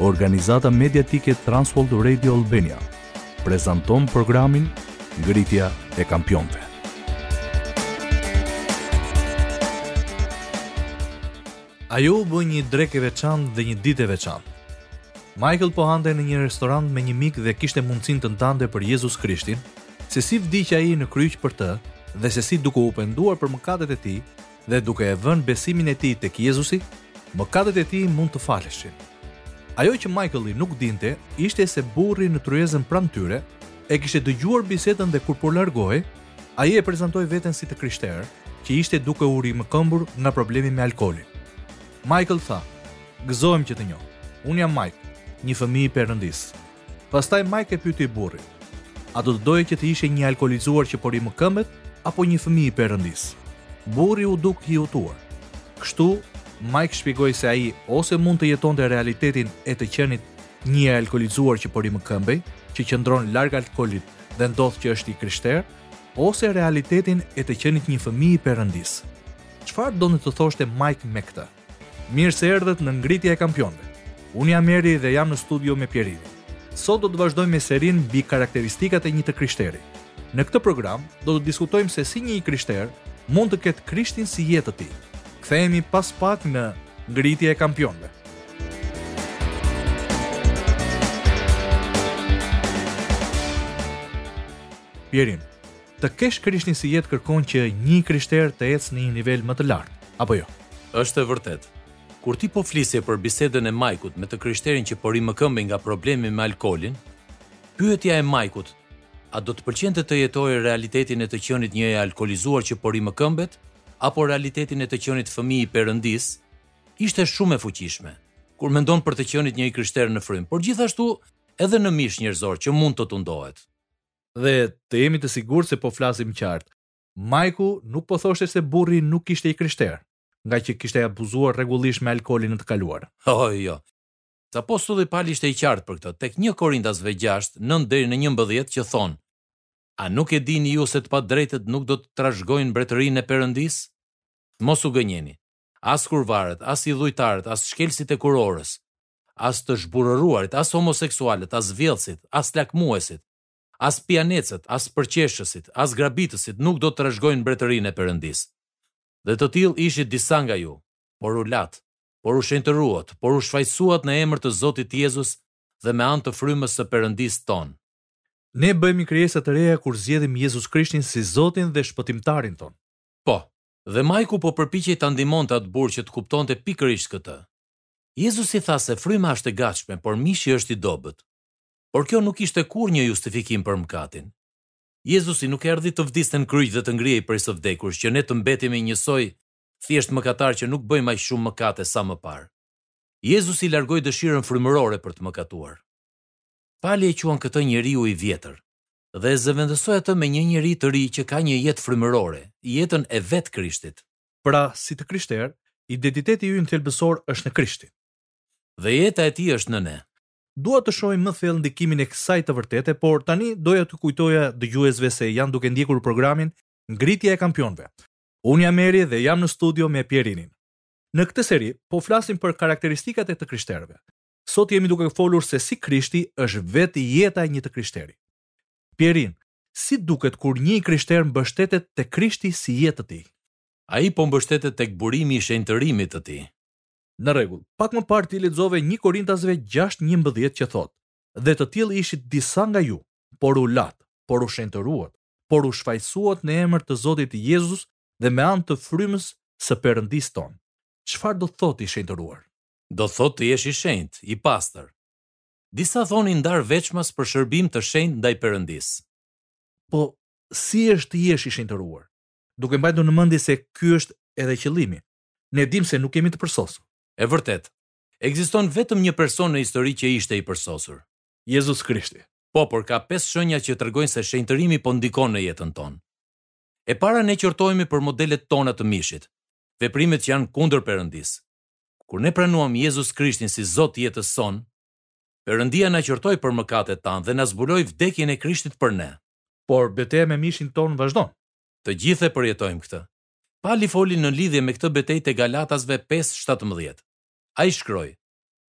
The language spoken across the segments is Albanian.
Organizata mediatike Transworld Radio Albania prezanton programin Ngritja e Kampionëve. Ajo u bë një drekë e veçantë dhe një ditë e veçantë. Michael po hante në një restorant me një mik dhe kishte mundësinë të ndante për Jezus Krishtin, se si vdiq ai në kryq për të dhe se si duke u penduar për mëkatet e tij, dhe duke e vënë besimin e tij tek Jezusi, mëkatet e tij mund të faleshin. Ajo që Michael-i nuk dinte ishte se burri në tryezën pranë tyre e kishte dëgjuar bisedën dhe kur po largohej, ai e prezantoi veten si të krishterë që ishte duke u rimëkëmbur nga problemi me alkoolin. Michael tha, Gëzohem që të njoh. Unë jam Mike, një fëmijë i Perëndisë. Pastaj Mike e pyeti burrin, A do të doje që të ishe një i alkoolizuar që po rimëkëmbet apo një fëmijë i Perëndisë? Burri u duk i hutuar. Kështu, Mike shpjegoi se ai ose mund të jetonte realitetin e të qenit një i alkoolizuar që po rimëkëmbej, që qëndron larg alkoolit dhe ndodh që është i krishterë, ose realitetin e të qenit një fëmijë i Perëndisë. Çfarë donte të thoshte Mike me këtë? Mirë se erdhët në Ngritja e Kampionëve. Unë jam Eri dhe jam në studio me Pjerinin. Sot do të vazhdojmë me serinë mbi karakteristikat e një të krishteri. Në këtë program do të diskutojmë se si një i krishterë mund të ketë Krishtin si jetë të tij. Kthehemi pas pak në Ngritja e Kampionëve. Pjerin, Të kesh Krishtin si jetë kërkon që një i krishterë të ecë në një nivel më të lartë, apo jo? Është e vërtetë. Kur ti po flisje për bisedën e Majkut me të krishterin që po rimëkëmbej nga problemi me alkoolin, pyetja e Majkut, A do të të pëlqente të jetoje realitetin e të qenit një i alkoolizuar që po rimëkëmbet, apo realitetin e të qenit fëmijë i Perëndisë, ishte shumë e fuqishme, kur mendon për të qenit një i krishterë në frymë, por gjithashtu edhe në mish njerëzor që mund të tundohet. Dhe të jemi të sigurt se po flasim qartë, Majku nuk po thoshte se burri nuk ishte i krishterë, ngaqë kishte abuzuar rregullisht me alkoolin në të kaluarën. Oh, jo. Apostulli Pali ishte i qartë për këtë, tek një Korintasve gjashtë, nëntë deri në njëmbëdhjetë, që thonë, A nuk e dini ju se të padrejtët nuk do të trashëgojnë mbretërinë e Perëndisë? Mos u gënjeni. as kurvarët, as idhujtarët, as shkelësit e kurorës, as të zhburrëruarit, as homoseksualët, as vjedhësit, as lakmuesit, as pijanecët, as përqeshësit, as grabitësit nuk do të trashëgojnë mbretërinë e Perëndisë. Dhe të tillë ishit disa nga ju, por u latë, por u shenjtëruat, por u shfajësuat në emër të Zotit Jezus dhe me anë të Frymës së Perëndisë tonë. Ne bëhemi krijesa të reja kur zgjedhim Jezus Krishtin si Zotin dhe Shpëtimtarin tonë. Po, Dhe Majku po përpiqej ta ndihmonte atë burrë që të kuptonte pikërisht këtë. Jezusi tha se fryma është e gatshme, por mishi është i dobët. Por kjo nuk ishte kurrë një justifikim për mëkatin. Jezusi nuk erdhi të vdiste në kryq dhe të ngrihej prej së vdekurs që ne të mbetemi njësoj thjesht mëkatarë që nuk bëjmë aq shumë mëkate sa më parë. Jezusi largoi dëshirën frymërore për të mëkatuar. Pali e quan këtë njeriu i vjetër, dhe e zëvendësoi atë me një njeri të ri që ka një jetë frymërore, jetën e vetë Krishtit. Pra, si të krishterë, identiteti ynë thelbësor është në Krishtin. Dhe jeta e tij është në ne. Dua të shohim më thellë ndikimin e kësaj të vërtete, por tani doja t'u kujtoja dëgjuesve se janë duke ndjekur programin Ngritja e Kampionëve. Unë jam Eri dhe jam në studio me Pierinin. Në këtë seri, po flasim për karakteristikat e të krishterëve. Sot jemi duke folur se si Krishti është vetë jeta e një të krishteri. Pierin, si duket kur një i krishter mbështetet tek Krishti si jetë të tij? Ai po mbështetet tek burimi i shenjtërimit të tij. Në rregull, pak më parë ti lexove një Korintasve gjashtë njëmbëdhjetë që thotë, Dhe të tillë ishit disa nga ju, por u latë, por u shenjtëruat, por u shfajësuat në emër të Zotit Jezus dhe me anë të Frymës së Perëndisë tonë. Çfarë do të thotë i shenjtëruar? do thotë të jesh i shenjtë, i pastër. Disa thonë i ndarë veçmas për shërbim të shenjtë ndaj Perëndisë. Po, si është të jesh i shenjtëruar? Duke mbajtur në mendje se ky është edhe qëllimi. Ne dimë se nuk jemi të përsosur. E vërtetë. Ekziston vetëm një person në histori që ishte i përsosur. Jezus Krishti. Po, por ka pesë shenja që tregojnë se shenjtërimi po ndikon në jetën tonë. E para ne qortohemi për modelet tona të mishit, veprimet që janë kundër Perëndisë. Kur ne pranuam Jezus Krishtin si Zot të jetës sonë, Perëndia na qortoi për mëkatet tanë dhe na zbuloi vdekjen e Krishtit për ne. Por beteja me mishin tonë vazhdon. Të gjithë e përjetojmë këtë. Pali foli në lidhje me këtë betejë te Galatasve pesë shtatëmbëdhjetë. Ai shkroi,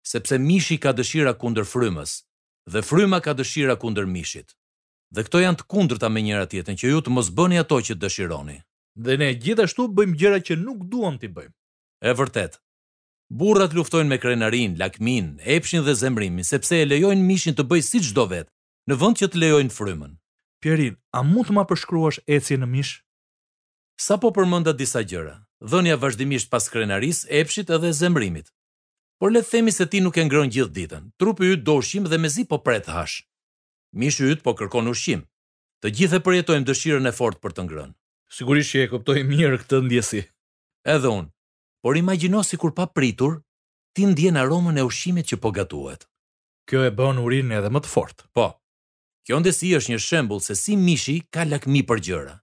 Sepse mishi ka dëshira kundër frymës, dhe fryma ka dëshira kundër mishit. Dhe këto janë të kundërta me njëra tjetrën që ju të mos bëni ato që dëshironi. Dhe ne gjithashtu bëjmë gjëra që nuk duam t'i bëjmë. E vërtetë. Burrat luftojnë me krenarinë, lakminë, epshin dhe zemërimin, sepse e lejojnë mishin të bëjë siç do vetë, në vend që të lejojnë frymën. Pjerin, a mund të ma përshkruash ecjen në mish? Sapo përmenda disa gjëra, dhënia vazhdimisht pas krenarisë, epshit edhe zemërimit. Por le të themi se ti nuk ke ngrënë gjithë ditën, trupi yt do ushqim dhe mezi po pret të hash. Mishi yt po kërkon ushqim. Të gjithë e përjetojmë dëshirën e fortë për të ngrënë. Sigurisht që e kuptoj mirë këtë ndjesi. Edhe unë. Por imagjino sikur papritur ti ndjen aromën e ushqimit që po gatuhet. Kjo e bën urinë edhe më të fortë. Po. Kjo ndesi është një shembull se si mishi ka lakmi për gjëra.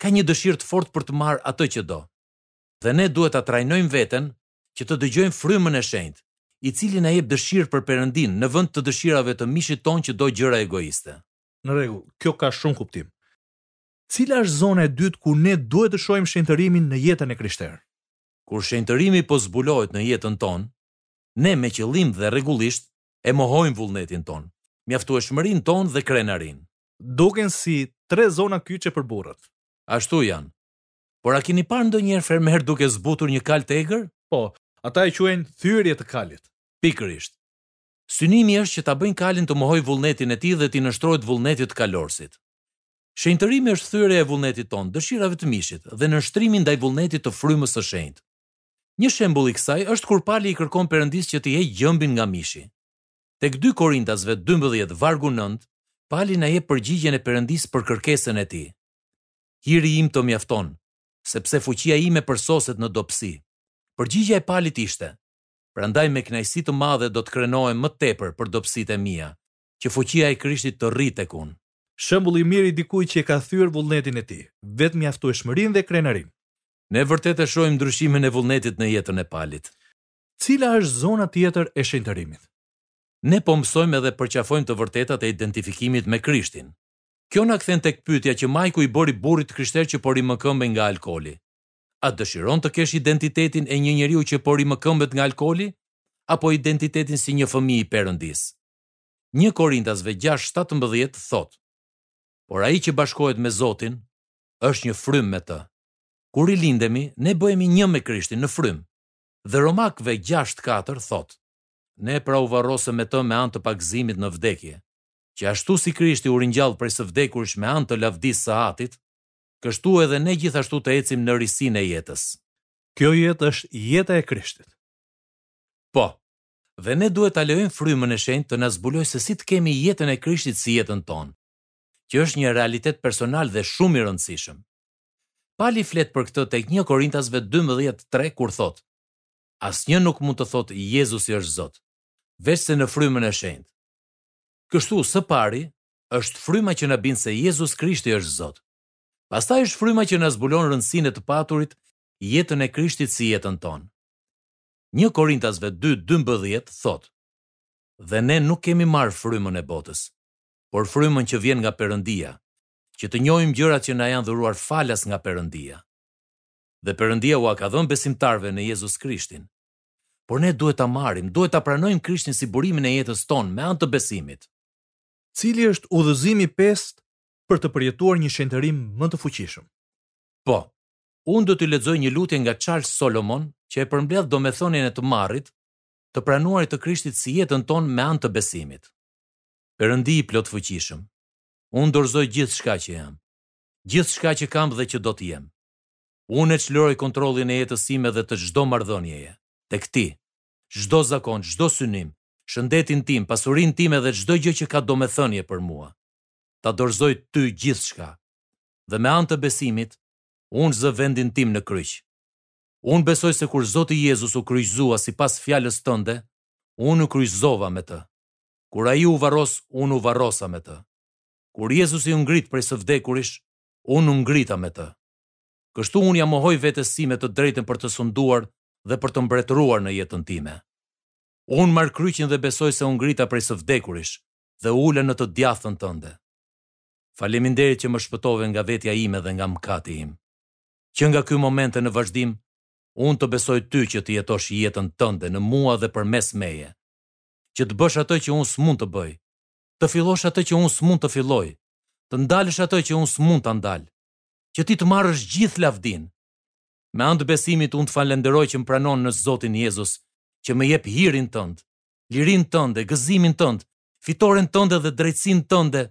Ka një dëshirë të fortë për të marrë atë që do. Dhe ne duhet ta trajnojmë veten që të dëgjojmë frymën e shenjtë, i cili na jep dëshirë për Perëndinë në vend të dëshirave të mishit tonë që do gjëra egoiste. Në rregull, kjo ka shumë kuptim. Cila është zona e dytë ku ne duhet të shohim shenjtërimin në jetën e krishterë? Kur shenjtërimi po zbulohet në jetën tonë, ne me qëllim dhe rregullisht e mohojmë vullnetin tonë, mjaftueshmërinë tonë dhe krenarinë. Duken si tre zona kyçe për burrat. Ashtu janë. Por a keni parë ndonjëherë fermerë duke zbutur një kalë të egër? Po, ata e quajnë thyerje të kalit. Pikërisht. Synimi është që ta bëjnë kalin të mohojë vullnetin e tij dhe t'i nënshtrohet vullnetit të kalorësit. Shenjtërimi është thyerja e vullnetit tonë, dëshirave të mishit dhe nënshtrimi ndaj vullnetit të Frymës së Shenjtë. Një shembull i kësaj është kur Pali i kërkon Perëndisë që t'i heqë gjembin nga mishi. Tek dy Korintasve dymbëdhjetë vargu nëntë, Pali na jep përgjigjen e Perëndisë për kërkesën e tij, Hiri im të mjafton, sepse fuqia ime përsoset në dobësi. Përgjigja e Palit ishte, Prandaj me kënaqësi të madhe do të krenohem më tepër për dobësitë e mia, që fuqia e Krishtit të rrijë tek unë. Shembull i mirë i dikujt që e ka thyer vullnetin e tij, vetëmjaftueshmërinë dhe krenarinë. Ne vërtet e shohim ndryshimin e vullnetit në jetën e Palit. Cila është zona tjetër e shenjtërimit? Ne po mësojmë edhe përqafojmë të vërtetat e identifikimit me Krishtin. Kjo na kthen tek pyetja që Majku i bëri burrit krishter që po rimëkëmbej nga alkooli. A dëshiron të kesh identitetin e një njeriu që po rimëkëmbet nga alkooli, apo identitetin si një fëmijë i Perëndisë? Një Korintasve gjashtë shtatëmbëdhjetë thotë, Por ai që bashkohet me Zotin, është një frymë me të. Kur rilindemi, ne bëhemi një me Krishtin në frymë. Dhe Romakëve gjashtë katër thotë, Ne pra u varrosëm me të me anë të pagëzimit në vdekje, që ashtu si Krishti u ringjall prej së vdekurish me anë të lavdisë së Atit, kështu edhe ne gjithashtu të ecim në risinë e jetës. Kjo jetë është jeta e Krishtit. Po, Dhe ne duhet ta lejojmë Frymën e Shenjtë të na zbulojë se si të kemi jetën e Krishtit si jetën tonë, që është një realitet personal dhe shumë i rëndësishëm. Pali flet për këtë tek një Korintasve dymbëdhjetë tre kur thotë, Asnjë nuk mund të thotë Jezusi është Zot, veçse në Frymën e Shenjtë. Kështu, së pari, është Fryma që na bind se Jezus Krishti është Zot. Pastaj është Fryma që na zbulon rëndësinë e të paturit jetën e Krishtit si jetën tonë. Një Korintasve dy dymbëdhjetë thotë, Dhe ne nuk kemi marrë frymën e botës, por frymën që vjen nga Perëndia, që të njohim gjërat që na janë dhuruar falas nga Perëndia. Dhe Perëndia ua ka dhënë besimtarëve në Jezus Krishtin. Por ne duhet ta marrim, duhet ta pranojmë Krishtin si burimin e jetës tonë me anë të besimit. Cili është udhëzimi i pestë për të përjetuar një shenjtërim më të fuqishëm? Po, Unë do t'ju lexoj një lutje nga Charles Solomon që e përmbledh domethënien e të marrit, të pranuarit të Krishtit si jetën tonë me anë të besimit. Perëndi i plotfuqishëm, unë dorëzoj gjithçka që jam, gjithçka që kam dhe që do të jem. Unë e çliroj kontrollin e jetës sime dhe të çdo marrëdhënieje, tek Ti, çdo zakon, çdo synim, shëndetin tim, pasurinë time dhe çdo gjë që ka domethënie për mua. Ta dorëzoj Ty gjithçka. Dhe me anë të besimit, Unë zë vendin tim në kryq. Unë besoj se kur Zoti Jezus u kryqëzua sipas fjalës tënde, unë u kryqëzova me të. Kur ai u varros, unë u varrosa me të. Kur Jezusi u ngrit prej së vdekurish, unë u ngrita me të. Kështu unë ia mohoj vetes sime të drejtën për të sunduar dhe për të mbretëruar në jetën time. Unë marr kryqin dhe besoj se u ngrita prej së vdekurish dhe u ula në të djathtën tënde. Faleminderit që më shpëtove nga vetja ime dhe nga mëkati im. Që nga ky moment e në vazhdim, unë të besoj ty që të jetosh jetën tënde në mua dhe përmes meje. Që të bësh atë që unë s'mund të bëj, të fillosh atë që unë s'mund të filloj, të ndalësh atë që unë s'mund ta ndal. Që ti të marrësh gjithë lavdinë. Me anë të besimit unë të falënderoj që më pranon në Zotin Jezus, që më jep hirin tënd, lirinë tënde, gëzimin tënd, fitoren tënde dhe drejtësinë tënde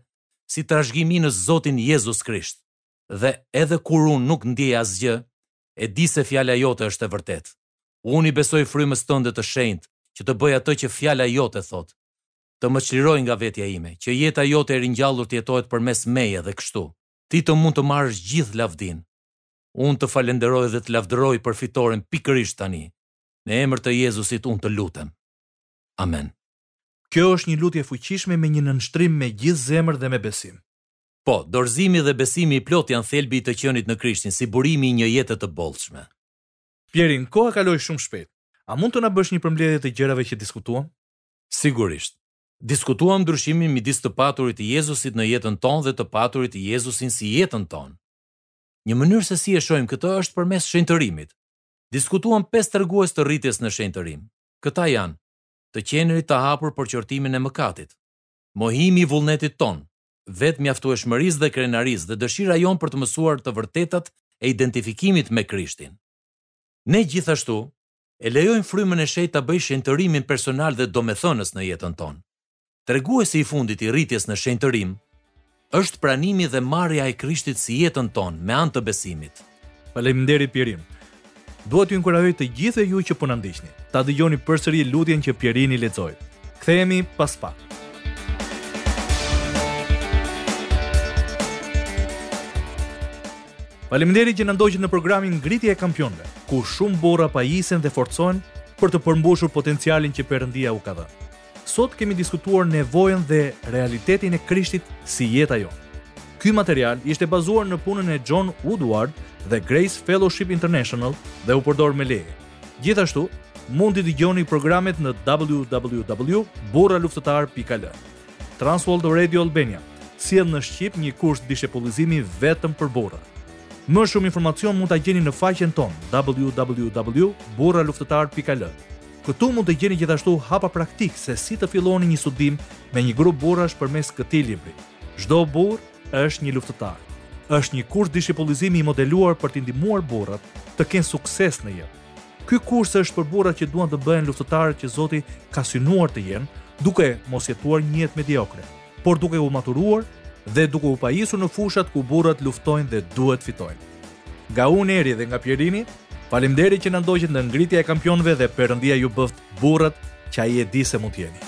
si trashëgimi në Zotin Jezus Krisht. Dhe edhe kur unë nuk ndjej asgjë, e di se fjala jote është e vërtetë. Unë i besoj frymës tënde të shenjtë që të bëjë atë që fjala jote thotë, të më çlirojë nga vetja ime, që jeta jote e ringjallur të jetohet përmes meje dhe kështu, ti të mund të marrësh gjithë lavdinë. Unë të falënderoj dhe të lavdëroj për fitoren pikërisht tani, Në emër të Jezusit unë të lutem. Amen. Kjo është një lutje e fuqishme me një nënshtrim me gjithë zemër dhe me besim. Po, dorëzimi dhe besimi i plotë janë thelbi i të qenit në Krishtin, si burimi i një jete të bollshme. Pjerin, koha kaloi shumë shpejt. A mund të na bësh një përmbledhje të gjërave që diskutuam? Sigurisht. Diskutuam ndryshimin midis të paturit të Jezusit në jetën tonë dhe të paturit Jezusin si jetën tonë. Një mënyrë se si e shohim këtë është përmes shenjtërimit. Diskutuam pesë tregues të rritjes në shenjtërim. Këta janë, Të qenerit të hapur për qortimin e mëkatit. Mohimi i vullnetit tonë, vetëmjaftueshmërisë dhe krenarisë dhe dëshira jonë për të mësuar të vërtetat e identifikimit me Krishtin. Ne gjithashtu e lejojmë Frymën e Shenjtë ta bëjë shenjtërimin personal dhe domethënës në jetën tonë. Treguesi i fundit i rritjes në shenjtërim është pranimi dhe marrja e Krishtit si jetën tonë me anë të besimit. Faleminderit Pjerin. Dua t'ju inkurajoj të gjithë ju që po na ndiqni, ta dëgjoni përsëri lutjen që Pjerini lexoi. Kthehemi pas pak. Faleminderit që na ndoqët në programin Ngritja e Kampionëve, ku shumë burra pajisen dhe forcohen për të përmbushur potencialin që Perëndia u ka dhënë. Sot kemi diskutuar nevojën dhe realitetin e Krishtit si jeta jonë. Ky material ishte bazuar në punën e John Woodward dhe Grace Fellowship International dhe u përdor me leje. Gjithashtu, mund t'i dëgjoni programet në www.burraluftëtar.al. Transworld Radio Albania sjell në shqip një kurs dishepullizimi vetëm për burra. Më shumë informacion mund ta gjeni në faqen tonë www.burraluftëtar.al. Këtu mund të gjeni gjithashtu hapa praktikë se si të filloni një studim me një grup burrash përmes këtij libri. Çdo burrë është një luftëtar. Është një kurs dishepullizimi i modeluar për t'i ndihmuar burrat të kenë sukses në jetë. Ky kurs është për burrat që duan të bëhen luftëtarët që Zoti ka synuar të jenë, duke mos jetuar një jetë mediokre. por duke u maturuar dhe duke u pajisur në fushat ku burrat luftojnë dhe duhet të fitojnë. Nga unë Eri dhe nga Pjerini, faleminderit që na ndoqët në ngritja e kampionëve dhe Perëndia ju bëftë burrat që ai e di se mund të jeni.